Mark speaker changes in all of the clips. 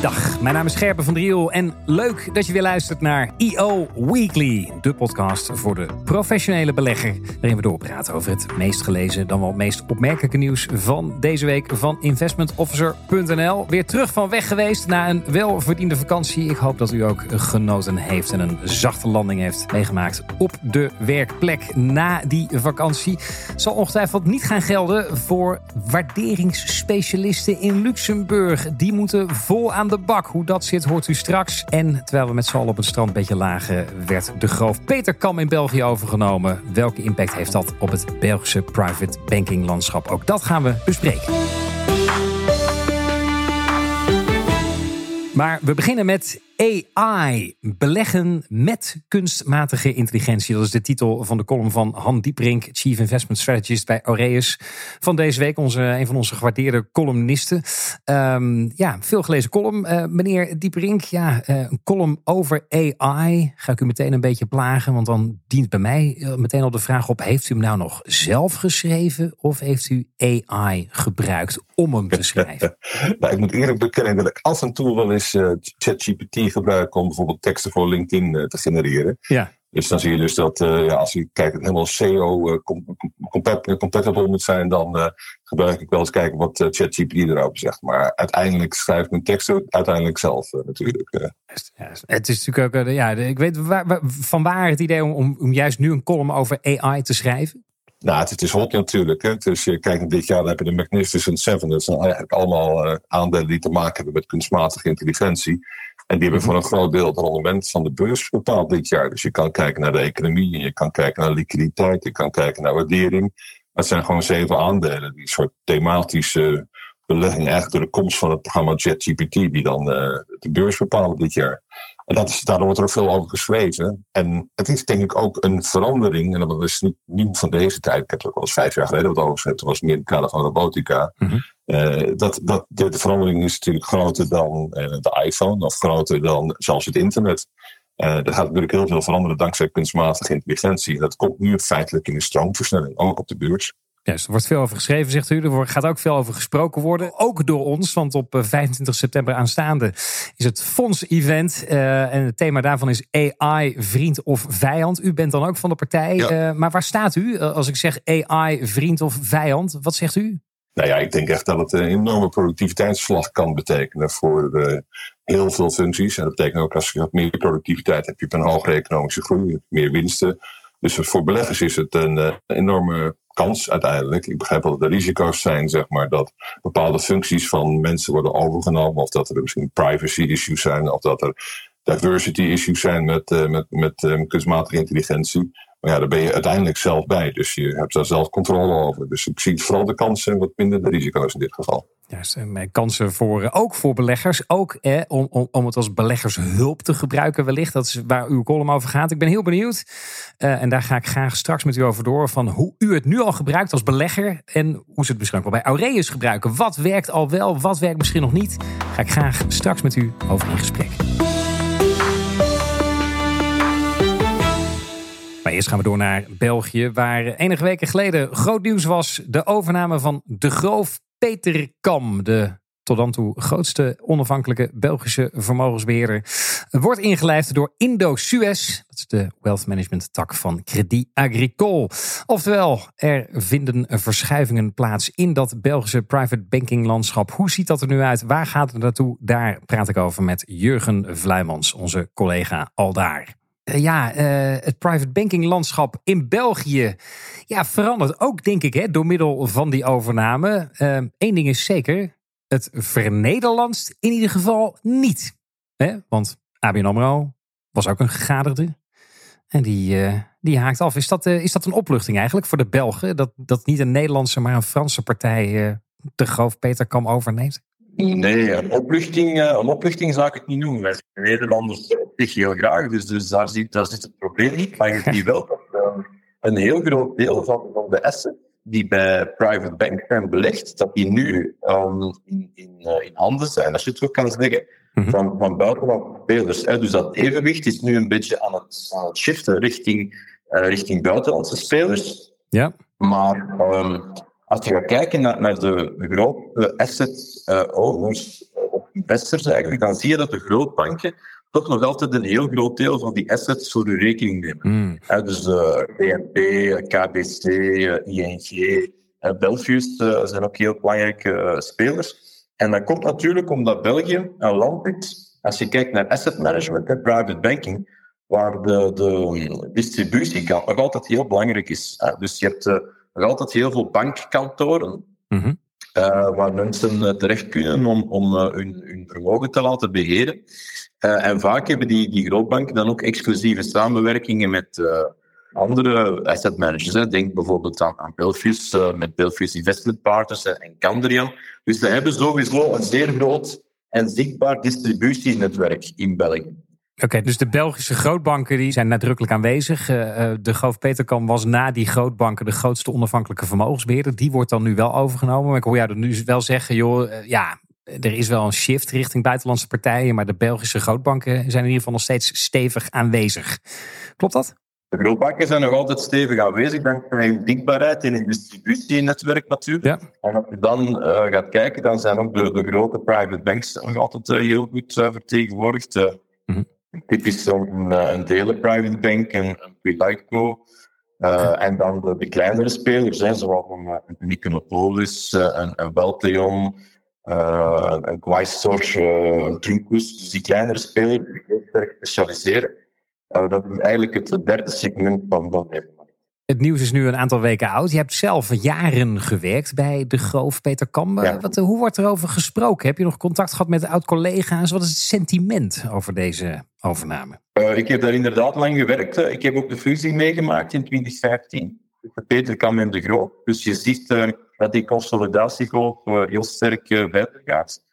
Speaker 1: Dag, mijn naam is Scherpen van Driel en leuk dat je weer luistert naar EO Weekly, de podcast voor de professionele belegger, waarin we doorpraten over het meest gelezen, dan wel het meest opmerkelijke nieuws van deze week van investmentofficer.nl. Weer terug van weg geweest na een welverdiende vakantie. Ik hoop dat u ook genoten heeft en een zachte landing heeft meegemaakt op de werkplek na die vakantie. Zal ongetwijfeld niet gaan gelden voor waarderingsspecialisten in Luxemburg. Die moeten vol aan de bak. Hoe dat zit, hoort u straks. En terwijl we met z'n allen op het strand een beetje lagen, werd de groof Peter Kam in België overgenomen. Welke impact heeft dat op het Belgische private banking landschap? Ook dat gaan we bespreken. Maar we beginnen met AI. Beleggen met kunstmatige intelligentie. Dat is de titel van de column van Han Dieprink, Chief Investment Strategist bij Aureus. Van deze week, onze, een van onze gewaardeerde columnisten. Um, ja, veel gelezen column. Uh, meneer Dieprink, ja, uh, een column over AI. Ga ik u meteen een beetje plagen, want dan dient bij mij uh, meteen al de vraag op: heeft u hem nou nog zelf geschreven of heeft u AI gebruikt om hem te schrijven?
Speaker 2: nou, ik moet eerlijk bekennen dat ik af en toe wel eens ChatGPT gebruiken om bijvoorbeeld teksten voor LinkedIn uh, te genereren.
Speaker 1: Ja.
Speaker 2: Dus dan zie je dus dat uh, ja, als je kijkt het helemaal SEO uh, compatible moet zijn, dan gebruik ik wel eens kijken wat ChatGPT erover zegt. Maar uiteindelijk schrijf ik mijn teksten uiteindelijk zelf natuurlijk.
Speaker 1: Ja, het is natuurlijk ook, ja, ik weet waar, waar, van waar het idee om, om, om juist nu een column over AI te schrijven?
Speaker 2: Nou, het, het, is hot natuurlijk. Hè. Dus je kijkt dit jaar, dan heb je de Magnificent Seven. Dat zijn eigenlijk allemaal uh, aandelen die te maken hebben met kunstmatige intelligentie. En die hebben voor een groot deel het rendement van de beurs bepaald dit jaar. Dus je kan kijken naar de economie, je kan kijken naar liquiditeit, je kan kijken naar waardering. Het zijn gewoon zeven aandelen, die soort thematische belegging eigenlijk door de komst van het programma JetGPT, die dan uh, de beurs bepalen dit jaar. En dat is, daardoor wordt er ook veel over geschreven. En het is denk ik ook een verandering, en dat is niet nieuw van deze tijd. Ik heb het al eens vijf jaar geleden wat over gezegd, dat was meer in het kader van robotica. Mm -hmm. Uh, dat, dat, de, de, verandering is natuurlijk groter dan uh, de iPhone, of groter dan zelfs het internet. Uh, er gaat natuurlijk heel veel veranderen dankzij kunstmatige intelligentie. Dat komt nu feitelijk in de stroomversnelling, ook op de beurs.
Speaker 1: Juist, er wordt veel over geschreven, zegt u. Er gaat ook veel over gesproken worden. Ook door ons, want op 25 september aanstaande is het Fonds-event. Uh, en het thema daarvan is AI, vriend of vijand. U bent dan ook van de partij. Ja. Uh, maar waar staat u als ik zeg AI, vriend of vijand? Wat zegt u?
Speaker 2: Nou ja, ik denk echt dat het een enorme productiviteitsslag kan betekenen voor uh, heel veel functies. En dat betekent ook als je wat meer productiviteit hebt, je hebt een hogere economische groei, meer winsten. Dus voor beleggers is het een enorme kans uiteindelijk. Ik begrijp wel dat er risico's zijn, zeg maar, dat bepaalde functies van mensen worden overgenomen. Of dat er misschien privacy issues zijn. Of dat er diversity issues zijn met, uh, met, met uh, kunstmatige intelligentie. Maar ja, daar ben je uiteindelijk zelf bij. Dus je hebt daar zelf controle over. Dus ik zie vooral de kansen en wat minder de risico's in dit geval.
Speaker 1: Juist, en kansen voor, ook voor beleggers. Ook eh, om, om, om het als beleggershulp te gebruiken wellicht. Dat is waar uw column over gaat. Ik ben heel benieuwd. Uh, en daar ga ik graag straks met u over door. Van hoe u het nu al gebruikt als belegger. En hoe ze het misschien bij Aureus gebruiken. Wat werkt al wel, wat werkt misschien nog niet. Ga ik graag straks met u over in gesprek. Maar eerst gaan we door naar België, waar enige weken geleden groot nieuws was. De overname van de Groof Peter Kam, de tot dan toe grootste onafhankelijke Belgische vermogensbeheerder, wordt ingelijfd door Indo-Suez. Dat is de wealth management tak van Credit Agricole. Oftewel, er vinden verschuivingen plaats in dat Belgische private banking landschap. Hoe ziet dat er nu uit? Waar gaat het naartoe? Daar praat ik over met Jurgen Vluimans, onze collega aldaar ja, uh, het private banking landschap in België ja, verandert ook, denk ik, hè, door middel van die overname. Eén uh, ding is zeker, het vernederlandst in ieder geval niet. Hè? Want ABN AMRO was ook een gegaderde. En die, uh, die haakt af. Is dat, is dat een opluchting eigenlijk voor de Belgen? Dat, dat niet een Nederlandse, maar een Franse partij de groof Peter Kam overneemt?
Speaker 3: Nee, een opluchting, een opluchting zou ik het niet noemen. Wij zijn Nederlanders op zich heel graag, dus, dus daar, zit, daar zit het probleem niet. Maar je ziet wel dat um, een heel groot deel van, van de assets die bij private bank zijn belegd, dat die nu um, in, in, uh, in handen zijn, als je het zo kan zeggen, mm-hmm. van, van buitenlandse spelers. Hè. Dus dat evenwicht is nu een beetje aan het, aan het shiften richting, uh, richting buitenlandse spelers.
Speaker 1: Ja.
Speaker 3: Maar um, als je gaat kijken naar, naar de grote asset uh, owners investors eigenlijk, dan zie je dat de grootbanken toch nog altijd een heel groot deel van die assets voor hun rekening nemen.
Speaker 1: Mm.
Speaker 3: dus uh, BNP, KBC, ING, Belfius zijn ook heel belangrijke spelers. En dat komt natuurlijk omdat België een land is, als je kijkt naar asset management en private banking, waar de, de distributiekant nog altijd heel belangrijk is. dus je hebt nog altijd heel veel bankkantoren.
Speaker 1: Mm
Speaker 3: uh, waar mensen terecht kunnen om, om uh, hun, hun, vermogen te laten beheren. En vaak hebben die, die grootbanken dan ook exclusieve samenwerkingen met andere asset managers. Hè. Denk bijvoorbeeld aan, aan Belfius, met Belfius Investment Partners en Candrian. Dus ze hebben sowieso een zeer groot en zichtbaar distributienetwerk in België.
Speaker 1: Oké, dus de Belgische grootbanken die zijn nadrukkelijk aanwezig. Uh, de Groof Peterkam was na die grootbanken de grootste onafhankelijke vermogensbeheerder. Die wordt dan nu wel overgenomen. Maar ik hoor jou er nu wel zeggen, joh, uh, ja, er is wel een shift richting buitenlandse partijen. Maar de Belgische grootbanken zijn in ieder geval nog steeds stevig aanwezig. Klopt dat?
Speaker 3: De grootbanken zijn nog altijd stevig aanwezig, dankzij hun dichtbaarheid in hun distributienetwerk natuurlijk.
Speaker 1: Ja.
Speaker 3: En als je dan uh, gaat kijken, dan zijn ook de, de grote private banks nog altijd heel goed vertegenwoordigd.
Speaker 1: Mm-hmm.
Speaker 3: Typisch zo'n een delen private bank, een, een Pilaico. Uh, en dan de, kleinere spelers, hè, zoals een, een Mykonopolis, een, een Welteon, uh, een Quaistor, een Truncus. Dus die kleinere spelers die heel specialiseren. Dat is eigenlijk het derde segment van, van
Speaker 1: het nieuws is nu een aantal weken oud. Je hebt zelf jaren gewerkt bij de Groof Peter Kambe.
Speaker 3: Ja.
Speaker 1: Wat, hoe wordt er over gesproken? Heb je nog contact gehad met oud-collega's? Wat is het sentiment over deze overname?
Speaker 3: Uh, ik heb daar inderdaad lang gewerkt. Ik heb ook de fusie meegemaakt in 2015. De Peter Kambe en de Groof. Dus je ziet uh, dat die consolidatiegolf uh, heel sterk verder gaat.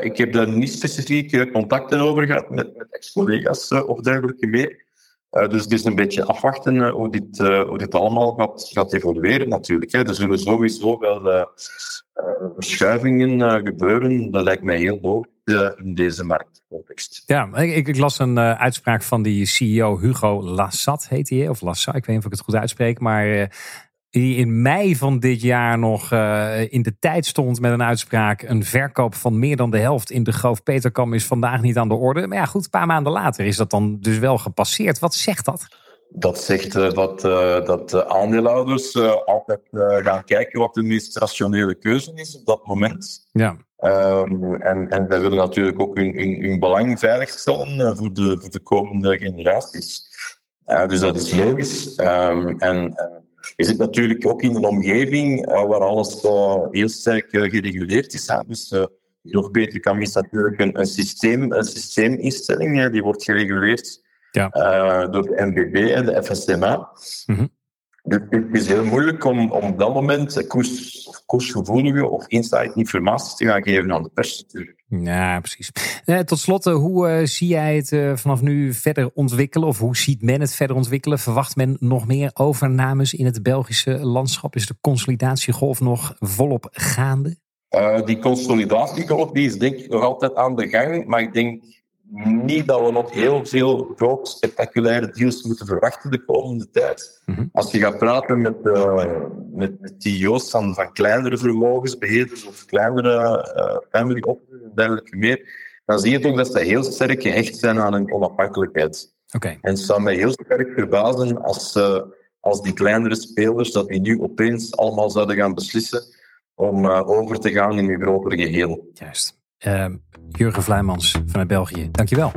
Speaker 3: ik heb daar niet specifiek contacten over gehad met, met ex-collega's of dergelijke meer. Uh, dus het is een beetje afwachten uh, hoe, dit, uh, hoe dit allemaal gaat, gaat evolueren natuurlijk. Hè. Er zullen sowieso wel verschuivingen gebeuren. Dat lijkt mij heel logisch in deze marktcontext.
Speaker 1: Ja, ik, ik, las een uitspraak van die CEO Hugo Lassat, heet hij, of Lassat, ik weet niet of ik het goed uitspreek, maar die in mei van dit jaar nog uh, in de tijd stond met een uitspraak. Een verkoop van meer dan de helft in de Groof Peterkam is vandaag niet aan de orde. Maar ja, goed, een paar maanden later is dat dan dus wel gepasseerd. Wat zegt dat?
Speaker 3: Dat zegt uh, dat, uh, dat aandeelhouders altijd gaan kijken wat de meest rationele keuze is op dat moment.
Speaker 1: Ja.
Speaker 3: Um, en, en zij willen natuurlijk ook hun, hun, hun belang veiligstellen voor de, voor de komende generaties. dus dat is logisch. Um, en je zit natuurlijk ook in een omgeving uh, waar alles heel sterk uh, gereguleerd is. Hè? Dus nog beter kan is natuurlijk een, een, systeem, een systeeminstelling, die wordt gereguleerd
Speaker 1: ja.
Speaker 3: door de NBB en de FSMA.
Speaker 1: Mm -hmm.
Speaker 3: Het is heel moeilijk om, om op dat moment koers, koersgevoelige of inside informatie te gaan geven aan de pers.
Speaker 1: Ja, precies. Eh, tot slot, hoe uh, zie jij het vanaf nu verder ontwikkelen? Of hoe ziet men het verder ontwikkelen? Verwacht men nog meer overnames in het Belgische landschap? Is de consolidatiegolf nog volop gaande?
Speaker 3: die consolidatiegolf die is denk ik nog altijd aan de gang. Maar ik denk niet dat we nog heel veel groot spectaculaire deals moeten verwachten de komende tijd.
Speaker 1: Mm -hmm.
Speaker 3: Als je gaat praten met, uh, met, met CEO's van, van kleinere vermogensbeheerders of kleinere uh, family offices en dergelijke meer, dan zie je toch dat ze heel sterk gehecht zijn aan hun onafhankelijkheid.
Speaker 1: Okay.
Speaker 3: En het zou mij heel sterk verbazen als, uh, als die kleinere spelers dat die nu opeens allemaal zouden gaan beslissen om over te gaan in een groter geheel.
Speaker 1: Juist. Uh, Jurgen Vlijmans vanuit België, dankjewel.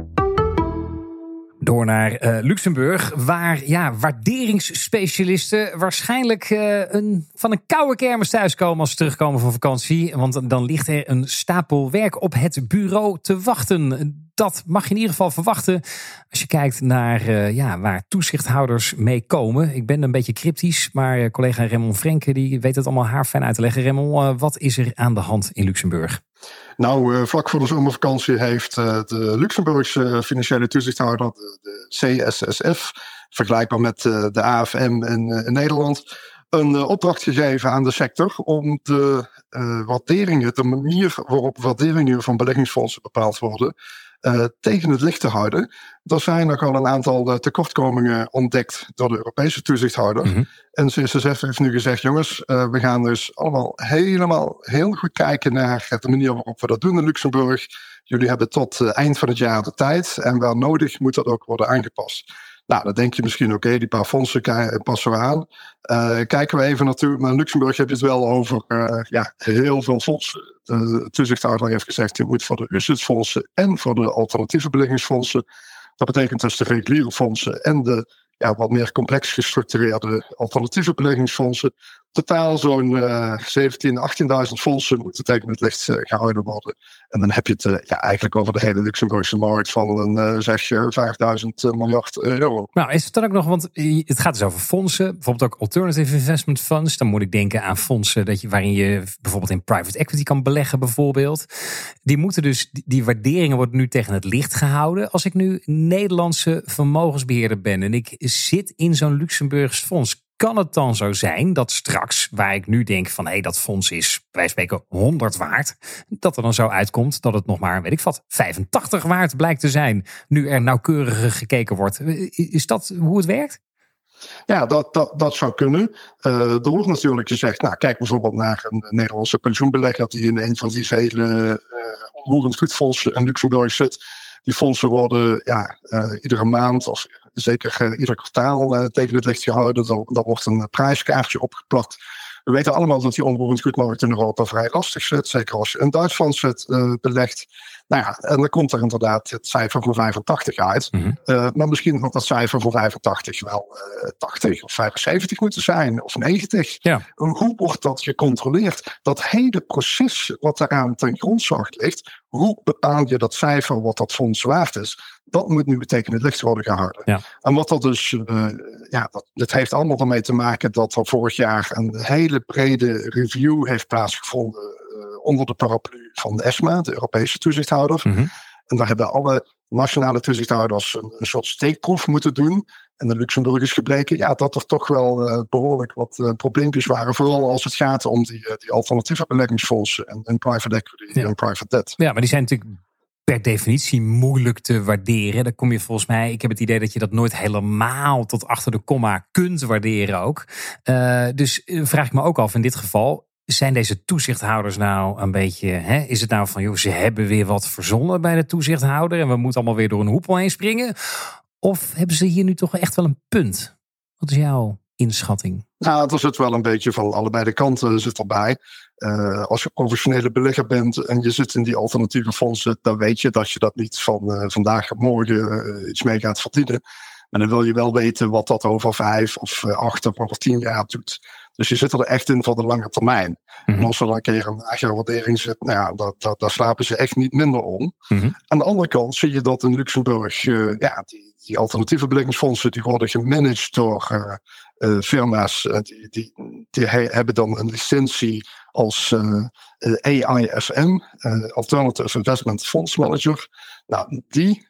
Speaker 1: Door naar uh, Luxemburg, waar ja, waarderingsspecialisten waarschijnlijk uh, een, van een koude kermis thuiskomen als ze terugkomen van vakantie. Want dan ligt er een stapel werk op het bureau te wachten. Dat mag je in ieder geval verwachten als je kijkt naar uh, ja, waar toezichthouders mee komen. Ik ben een beetje cryptisch, maar collega Raymond Frenke die weet het allemaal haarfijn uit te leggen. Raymond, wat is er aan de hand in Luxemburg?
Speaker 4: Nou, uh, vlak voor de zomervakantie heeft uh, de Luxemburgse financiële toezichthouder, de, CSSF, vergelijkbaar met uh, de AFM in, Nederland, een opdracht gegeven aan de sector om de waarderingen, de manier waarop waarderingen van beleggingsfondsen bepaald worden, uh, tegen het licht te houden. Er zijn nogal een aantal uh, tekortkomingen ontdekt door de Europese toezichthouder. Mm En CSSF heeft nu gezegd: jongens, uh, we gaan dus allemaal helemaal heel goed kijken naar de manier waarop we dat doen in Luxemburg. Jullie hebben tot eind van het jaar de tijd en waar nodig moet dat ook worden aangepast. Nou, dan denk je misschien, oké, die paar fondsen passen we aan. Uh, kijken we even naartoe. Maar in Luxemburg heb je het wel over uh, ja, heel veel fondsen. De toezichthouder heeft gezegd, je moet voor de USIT-fondsen en voor de alternatieve beleggingsfondsen. Dat betekent dus de reguliere fondsen en de ja, wat meer complex gestructureerde alternatieve beleggingsfondsen. Totaal zo'n uh, 17, 18.000 fondsen moeten tegen het licht uh, gehouden worden. En dan heb je het ja, eigenlijk over de hele Luxemburgse markt van een uh, zeg je 5000 miljard euro.
Speaker 1: Nou, is het dan ook nog, want het gaat dus over fondsen, bijvoorbeeld ook alternative investment funds. Dan moet ik denken aan fondsen dat je, waarin je bijvoorbeeld in private equity kan beleggen, bijvoorbeeld. Die moeten dus, die waarderingen worden nu tegen het licht gehouden. Als ik nu Nederlandse vermogensbeheerder ben en ik zit in zo'n Luxemburgs fonds, kan het dan zo zijn dat straks, waar ik nu denk van hé, dat fonds is wij spreken 100 waard, dat er dan zo uitkomt dat het nog maar, weet ik wat, 85 waard blijkt te zijn, nu er nauwkeuriger gekeken wordt. Is dat hoe het werkt?
Speaker 4: Ja, dat, dat, dat zou kunnen. Uh, er natuurlijk gezegd, nou, kijk bijvoorbeeld naar een Nederlandse pensioenbelegger die in een van die vele uh, onroerend goedfondsen in Luxemburg zit. Die fondsen worden ja, iedere maand of zeker uh, ieder kwartaal uh, tegen het licht gehouden. Dan, wordt een prijskaartje opgeplakt. We weten allemaal dat die onroerend goedmarkt in Europa vrij lastig zit. Zeker als je in Duitsland zit, uh, belegt. Nou ja, en dan komt er inderdaad het cijfer van 85 uit. Mm -hmm. uh, maar misschien had dat cijfer van 85 wel uh, 80 of 75 moeten zijn, of 90.
Speaker 1: Ja.
Speaker 4: Hoe wordt dat gecontroleerd? Dat hele proces wat daaraan ten grondslag ligt, hoe bepaal je dat cijfer wat dat fonds waard is? Dat moet nu meteen het licht worden gehouden.
Speaker 1: Ja.
Speaker 4: En wat dat dus, uh, ja, dat, dat heeft allemaal ermee te maken dat er vorig jaar een hele brede review heeft plaatsgevonden uh, onder de paraplu van de ESMA, de Europese toezichthouder.
Speaker 1: Mm -hmm.
Speaker 4: En daar hebben alle nationale toezichthouders een, een, soort steekproef moeten doen. En in Luxemburg is gebleken ja, dat er toch wel uh, behoorlijk wat uh, probleempjes waren. Vooral als het gaat om die, uh, die alternatieve beleggingsfondsen en, en private equity
Speaker 1: Ja.
Speaker 4: en private debt.
Speaker 1: Ja, maar die zijn natuurlijk per definitie moeilijk te waarderen. Dan kom je volgens mij, ik heb het idee dat je dat nooit helemaal tot achter de komma kunt waarderen ook. Uh, dus vraag ik me ook af in dit geval, zijn deze toezichthouders nou een beetje, hè, is het nou van, joh, ze hebben weer wat verzonnen bij de toezichthouder en we moeten allemaal weer door een hoepel heen springen? Of hebben ze hier nu toch echt wel een punt? Wat is jouw inschatting?
Speaker 4: Nou, er zit wel een beetje van allebei de kanten zit erbij. Uh, als je professionele belegger bent en je zit in die alternatieve fondsen, dan weet je dat je dat niet van uh, vandaag op morgen uh, iets mee gaat verdienen. Maar dan wil je wel weten wat dat over vijf of acht of over tien jaar doet. Dus je zit er echt in voor de lange termijn.
Speaker 1: Mhm.
Speaker 4: En als er dan een keer een lagere waardering zit, nou ja, dat, dat, daar slapen ze echt niet minder om.
Speaker 1: Mm-hmm.
Speaker 4: Aan de andere kant zie je dat in Luxemburg, ja, die, die, alternatieve beleggingsfondsen, die worden gemanaged door uh, firma's. die, die, die hebben dan een licentie als AIFM, Alternative Investment Funds Manager. Nou, die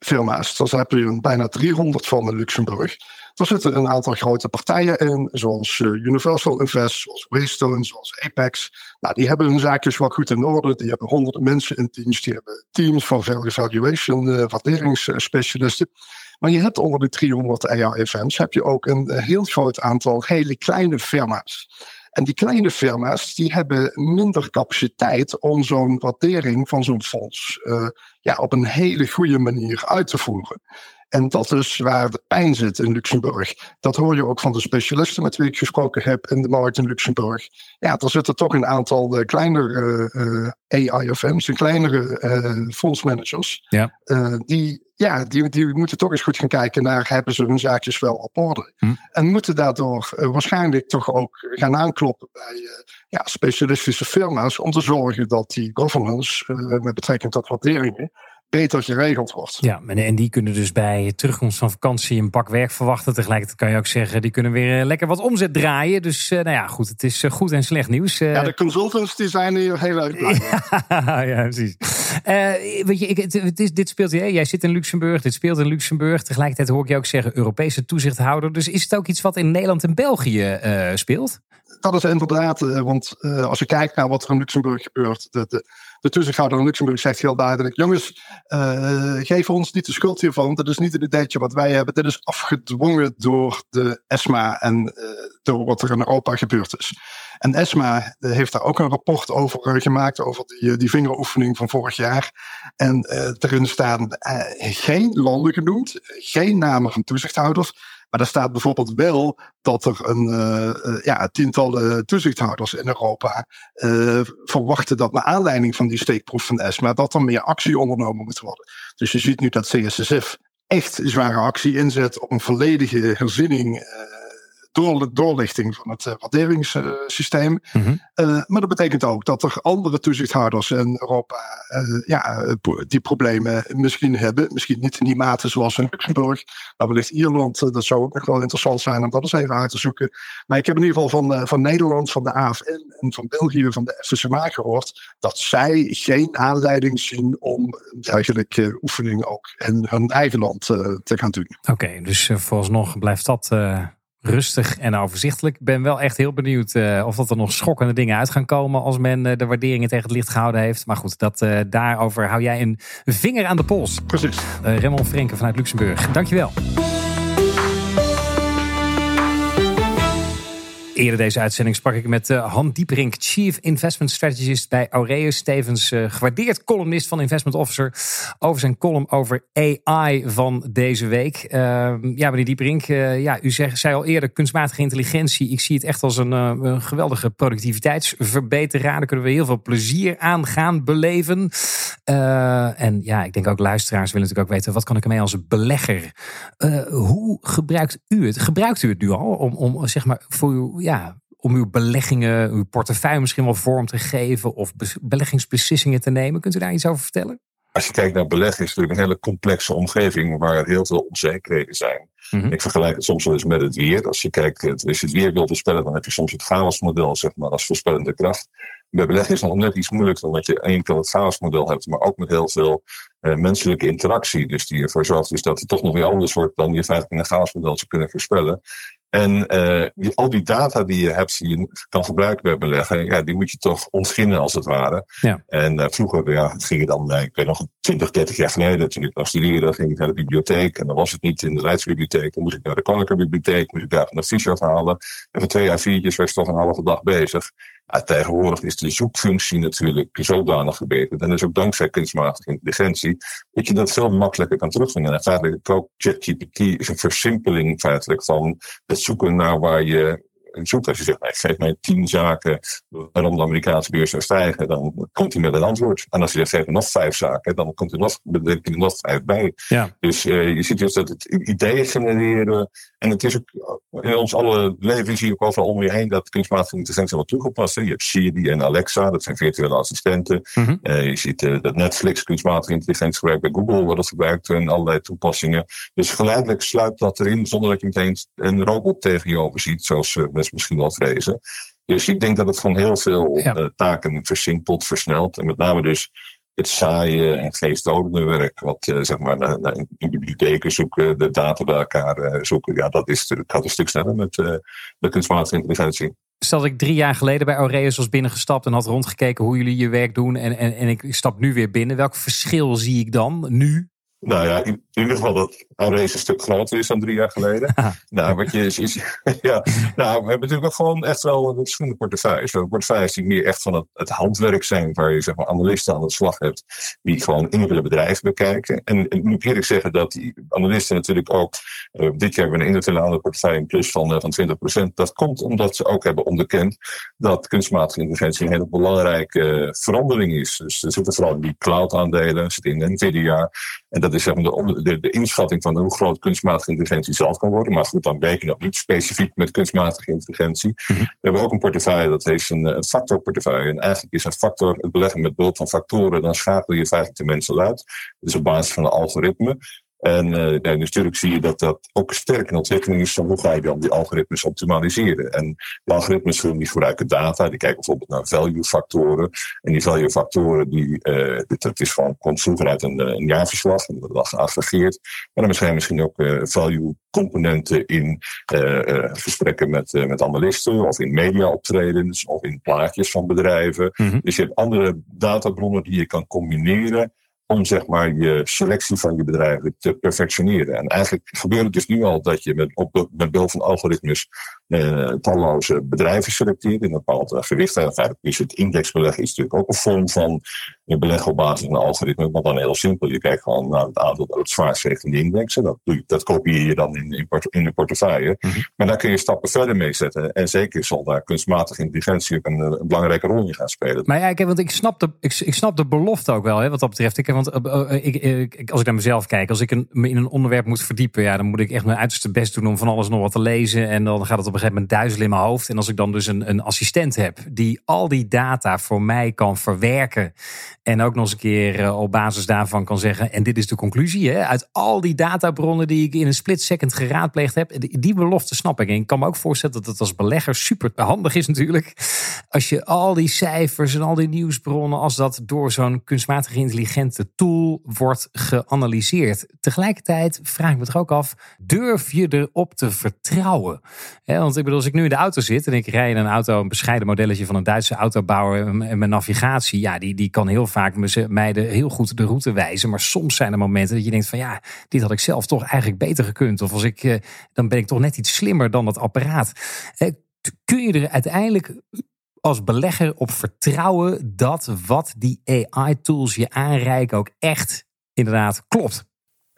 Speaker 4: firma's, daar heb je bijna 300 van in Luxemburg. Er zitten een aantal grote partijen in, zoals uh, Universal Invest, zoals Waystone, zoals Apex. Nou, die hebben hun zaakjes wel goed in orde. Die hebben honderden mensen in dienst. Die hebben teams van value valuation, uh, waarderingsspecialisten. Maar je hebt onder de 300 AIFM's heb je ook een heel groot aantal hele kleine firma's. En die kleine firma's die hebben minder capaciteit om zo'n waardering van zo'n fonds uh, ja, op een hele goede manier uit te voeren. En dat is waar de pijn zit in Luxemburg. Dat hoor je ook van de specialisten met wie ik gesproken heb in de markt in Luxemburg. Ja, er zitten toch een aantal uh, kleinere uh, AIFM's, kleinere uh, fondsmanagers.
Speaker 1: Ja.
Speaker 4: die, ja, die, die moeten toch eens goed gaan kijken naar hebben ze hun zaakjes wel op orde.
Speaker 1: Hm.
Speaker 4: En moeten daardoor waarschijnlijk toch ook gaan aankloppen bij ja, specialistische firma's om te zorgen dat die governance met betrekking tot waarderingen beter geregeld wordt.
Speaker 1: Ja, en die kunnen dus bij terugkomst van vakantie een pak werk verwachten. Tegelijkertijd kan je ook zeggen, die kunnen weer lekker wat omzet draaien. Dus uh, nou ja, goed, het is goed en slecht nieuws.
Speaker 4: Ja, de consultants die zijn hier heel erg blij
Speaker 1: ja, ja, precies. weet je, ik, het, is, dit speelt, hè? jij zit in Luxemburg, dit speelt in Luxemburg. Tegelijkertijd hoor ik je ook zeggen Europese toezichthouder. Dus is het ook iets wat in Nederland en België speelt?
Speaker 4: Dat is inderdaad, want als je kijkt naar wat er in Luxemburg gebeurt, de, de, de toezichthouder in Luxemburg zegt heel duidelijk: jongens, uh, geef ons niet de schuld hiervan. Dat is niet een ideetje wat wij hebben. Dit is afgedwongen door de ESMA en door wat er in Europa gebeurd is. En ESMA eh, heeft daar ook een rapport over gemaakt, over die, die vingeroefening van vorig jaar. En erin staan geen landen genoemd, geen namen van toezichthouders. Maar er staat bijvoorbeeld wel dat er een uh, ja, tientallen toezichthouders in Europa uh, verwachten dat naar aanleiding van die steekproef van ESMA, dat er meer actie ondernomen moet worden. Dus je ziet nu dat CSSF echt zware actie inzet op een volledige herzinning door, doorlichting van het uh, waarderingssysteem. Mhm. uh, maar dat betekent ook dat er andere toezichthouders in Europa uh, ja, die problemen misschien hebben. Misschien niet in die mate zoals in Luxemburg, maar wellicht Ierland. dat zou ook nog wel interessant zijn om dat eens even uit te zoeken. Maar ik heb in ieder geval van, van Nederland, van de AFN en van België, van de FSMA gehoord dat zij geen aanleiding zien om dergelijke oefening ook in hun eigen land te gaan doen.
Speaker 1: Oké, dus vooralsnog blijft dat rustig en overzichtelijk. Ik ben wel echt heel benieuwd uh, of dat er nog schokkende dingen uit gaan komen als men uh, de waarderingen tegen het licht gehouden heeft. Maar goed, dat, uh, daarover hou jij een vinger aan de pols.
Speaker 4: Precies.
Speaker 1: Raymond Frenken vanuit Luxemburg. Dankjewel. Eerder deze uitzending sprak ik met uh, Han Dieperink, Chief Investment Strategist bij Aureus. Tevens uh, gewaardeerd columnist van Investment Officer. Over zijn column over AI van deze week. Uh, ja, meneer Dieperink, uh, ja, u zei, al eerder kunstmatige intelligentie. Ik zie het echt als een, een geweldige productiviteitsverbeteraar. Daar kunnen we heel veel plezier aan gaan beleven. en ja, ik denk ook luisteraars willen natuurlijk ook weten... wat kan ik ermee als belegger? hoe gebruikt u het? Gebruikt u het nu al om, om zeg maar voor uw... Ja, om uw beleggingen, uw portefeuille misschien wel vorm te geven of beleggingsbeslissingen te nemen. Kunt u daar iets over vertellen?
Speaker 2: Als je kijkt naar beleggen, is het natuurlijk een hele complexe omgeving waar heel veel onzekerheden zijn. Mhm. Ik vergelijk het soms wel eens met het weer. Als je kijkt, als je het weer wil voorspellen, dan heb je soms het chaosmodel zeg maar, als voorspellende kracht. Bij beleggen is het nog net iets moeilijker, omdat je één keer het chaosmodel hebt, maar ook met heel veel uh, menselijke interactie. Dus die ervoor zorgt dus dat het toch nog weer anders wordt dan je feitelijk in een chaosmodel zou kunnen voorspellen. En uh, al die data die je hebt, die je kan gebruiken bij beleggen, ja, die moet je toch ontginnen als het ware. Ja. En uh, vroeger ja, ging je dan, ik weet nog 20, 30 jaar geleden, toen ik nog studeerde, ging ik naar de bibliotheek. En dan was het niet in de Rijksbibliotheek, dan moest ik naar de Koninklijke Bibliotheek, moest ik daar een advies afhalen. En voor twee jaar, viertjes was ik toch een halve dag bezig. Ja, tegenwoordig is de zoekfunctie natuurlijk zodanig gebeterd. En dus ook dankzij kunstmatige intelligentie, dat je dat veel makkelijker kan terugvinden. En feitelijk ook ChatGPT is een versimpeling feitelijk van het zoeken naar waar je zoekt. Als je zegt, nou, geef mij tien zaken waarom de Amerikaanse beurs zou stijgen, dan komt hij met een antwoord. En als je zegt, geef nog vijf zaken, dan komt er nog, er nog vijf bij. Ja. Dus uh, je ziet dus dat het ideeën genereren. En het is ook, in ons alle leven zie je ook overal om je heen dat kunstmatige intelligentie wordt toegepast. Je hebt Siri en Alexa, dat zijn virtuele assistenten. Mm uh, je ziet uh, dat Netflix kunstmatige intelligentie gebruikt bij Google, wordt dat gebruikt en allerlei toepassingen. Dus geleidelijk sluipt dat erin zonder dat je meteen een robot tegen je over ziet, zoals mensen misschien wel vrezen. Dus ik denk dat het gewoon heel veel ja. taken versimpelt, versnelt. En met name dus het saaie en geestdodende werk, wat uh, zeg maar naar, naar in bibliotheken zoeken, de data bij elkaar uh, zoeken, ja, dat is het gaat een stuk sneller met de kunstmatige intelligentie.
Speaker 1: Stel dat ik drie jaar geleden bij Aureus was binnengestapt en had rondgekeken hoe jullie je werk doen en, en, en ik stap nu weer binnen. Welk verschil zie ik dan nu
Speaker 2: nou ja, in, ieder geval dat Aureus een stuk groter is dan drie jaar geleden. nou, wat je is, is, ja, nou, we hebben natuurlijk ook gewoon echt wel verschillende portefeuilles. We portefeuilles die meer echt van het, het, handwerk zijn, waar je zeg maar analisten aan de slag hebt, die gewoon individuele bedrijven bekijken. En, en moet eerlijk zeggen dat die analisten natuurlijk ook, uh, dit jaar hebben we een internationale portefeuille in plus van, uh, van 20%. Dat komt omdat ze ook hebben onderkend dat kunstmatige intelligentie een hele belangrijke uh, verandering is. Dus er zitten vooral die cloud aandelen, zitten in Nvidia. En dat is zeg maar de, de, de, inschatting van hoe groot kunstmatige intelligentie zelf kan worden. Maar goed, dan werk je nog niet specifiek met kunstmatige intelligentie. Mhm. We hebben ook een portefeuille, dat heet een, een factorportefeuille. En eigenlijk is een factor het beleggen met behulp van factoren. Dan schakel je feitelijk de mensen uit. Dus op basis van een algoritme. En uh, natuurlijk zie je dat dat ook sterk in ontwikkeling is van hoe ga je dan die algoritmes optimaliseren. En de algoritmes gebruiken data, die kijken bijvoorbeeld naar value factoren. En die value factoren, die, uh, dat is van, komt vroeger uit een, een jaarverslag en dat was geaggregeerd. Maar dan zijn misschien ook uh, value componenten in gesprekken met, met analisten of in media optredens of in plaatjes van bedrijven. Mm -hmm. Dus je hebt andere databronnen die je kan combineren om zeg maar je selectie van je bedrijven te perfectioneren. En eigenlijk gebeurt het dus nu al dat je met, op, met behulp van algoritmes eh, talloze bedrijven selecteert in een bepaald uh, gewicht. En feitelijk is het indexbeleggen is natuurlijk ook een vorm van je beleggen op basis van een algoritme, maar dan heel simpel. Je kijkt gewoon naar het aandeel dat het zwaarst weegt in de index. En dat, dat kopieer je dan in, in, in de portefeuille. Mm -hmm. Maar daar kun je stappen verder mee zetten. En zeker zal daar kunstmatige intelligentie ook een, een belangrijke rol in gaan spelen.
Speaker 1: Maar ja, ik, want ik snap de, ik, ik snap de belofte ook wel, hè, wat dat betreft. Ik, want ik, ik, als ik naar mezelf kijk, als ik een, me in een onderwerp moet verdiepen, ja, dan moet ik echt mijn uiterste best doen om van alles nog wat te lezen. En dan gaat het op een gegeven moment duizelen in mijn hoofd. En als ik dan dus een, een assistent heb die al die data voor mij kan verwerken. En ook nog eens een keer uh, op basis daarvan kan zeggen. En dit is de conclusie. Hè, uit al die databronnen die ik in een split second geraadpleegd heb. Die, belofte snap ik. En ik kan me ook voorstellen dat het als belegger super handig is natuurlijk. Als je al die cijfers en al die nieuwsbronnen. Als dat door zo'n kunstmatige intelligente tool wordt geanalyseerd. Tegelijkertijd vraag ik me toch ook af. Durf je erop te vertrouwen? He, want ik bedoel, als ik nu in de auto zit. En ik rij in een auto. Een bescheiden modelletje van een Duitse autobouwer. En mijn navigatie. Ja, die, die kan heel vaak mij de, heel goed de route wijzen. Maar soms zijn er momenten dat je denkt van ja, dit had ik zelf toch eigenlijk beter gekund. Of als ik, eh, dan ben ik toch net iets slimmer dan dat apparaat. Eh, kun je er uiteindelijk als belegger op vertrouwen dat wat die AI-tools je aanreiken ook echt inderdaad klopt?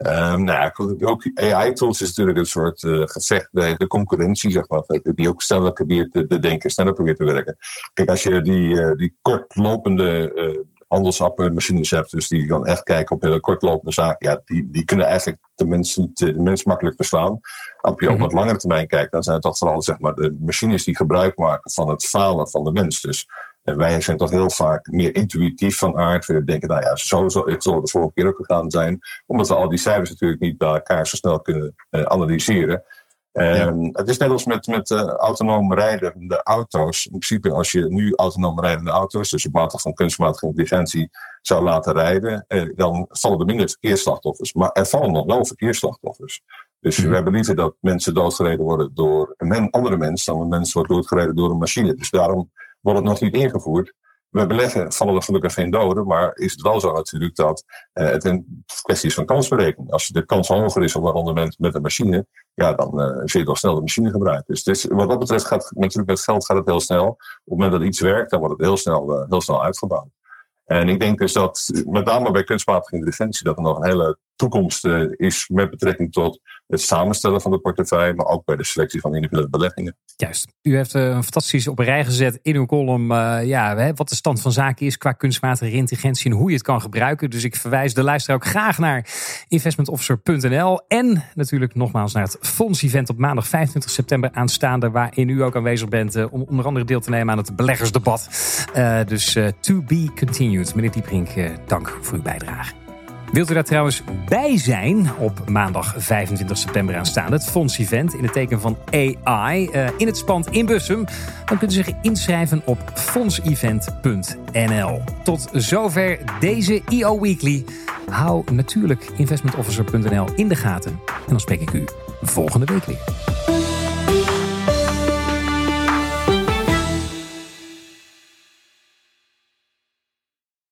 Speaker 2: Um, nou ja, ook AI-tools is natuurlijk een soort uh, gevecht bij de concurrentie, zeg maar. Die ook sneller probeert te, denken, sneller probeert te werken. Kijk, als je die, uh, die kortlopende uh, handelsappmachines hebt, dus die dan echt kijken op hele kortlopende zaken, ja, die, die kunnen eigenlijk de mens, niet, de mens makkelijk beslaan. Als je op wat langere termijn kijkt, dan zijn het toch vooral zeg maar, de machines die gebruik maken van het falen van de mens. Dus en wij zijn toch heel vaak meer intuïtief van aard. We denken, nou ja, zo zal het de vorige keer ook gegaan zijn. Omdat we al die cijfers natuurlijk niet bij elkaar zo snel kunnen uh, analyseren. En ja. Het is net als met, met uh, autonoom rijdende auto's. In principe, als je nu autonoom rijdende auto's, dus op basis van kunstmatige intelligentie, zou laten rijden, eh, dan vallen er minder verkeersslachtoffers. Maar er vallen nog wel verkeersslachtoffers. Dus mm. we hebben liever dat mensen doodgereden worden door een andere mens dan een mens wordt doodgereden door een machine. Dus daarom wordt het nog niet ingevoerd. We beleggen vallen er gelukkig geen doden, maar is het wel zo natuurlijk dat uh, het een kwestie is van kansberekening. Als de kans hoger is op een rendement met een machine, ja, dan zul je toch snel de machine gebruiken. Dus, dus wat dat betreft gaat natuurlijk met geld gaat het heel snel. Op het moment dat iets werkt, dan wordt het heel snel, uh, heel snel uitgebouwd. En ik denk dus dat, met name bij kunstmatige intelligentie, dat er nog een hele toekomst uh, is met betrekking tot het samenstellen van de portefeuille, maar ook bij de selectie van individuele beleggingen.
Speaker 1: Juist. U heeft uh, een fantastisch op een rij gezet in uw column uh, ja, wat de stand van zaken is qua kunstmatige intelligentie en hoe je het kan gebruiken. Dus ik verwijs de luisteraar ook graag naar investmentofficer.nl en natuurlijk nogmaals naar het Fonds-event op maandag 25 september aanstaande, waarin u ook aanwezig bent om onder andere deel te nemen aan het beleggersdebat. dus to be continued. Meneer Dieprink, dank voor uw bijdrage. Wilt u daar trouwens bij zijn op maandag 25 september aanstaande, het Fonds-event in het teken van AI uh, in het spand in Bussum? Dan kunt u zich inschrijven op fondsevent.nl. Tot zover deze EO Weekly. Hou natuurlijk investmentofficer.nl in de gaten en dan spreek ik u volgende week weer.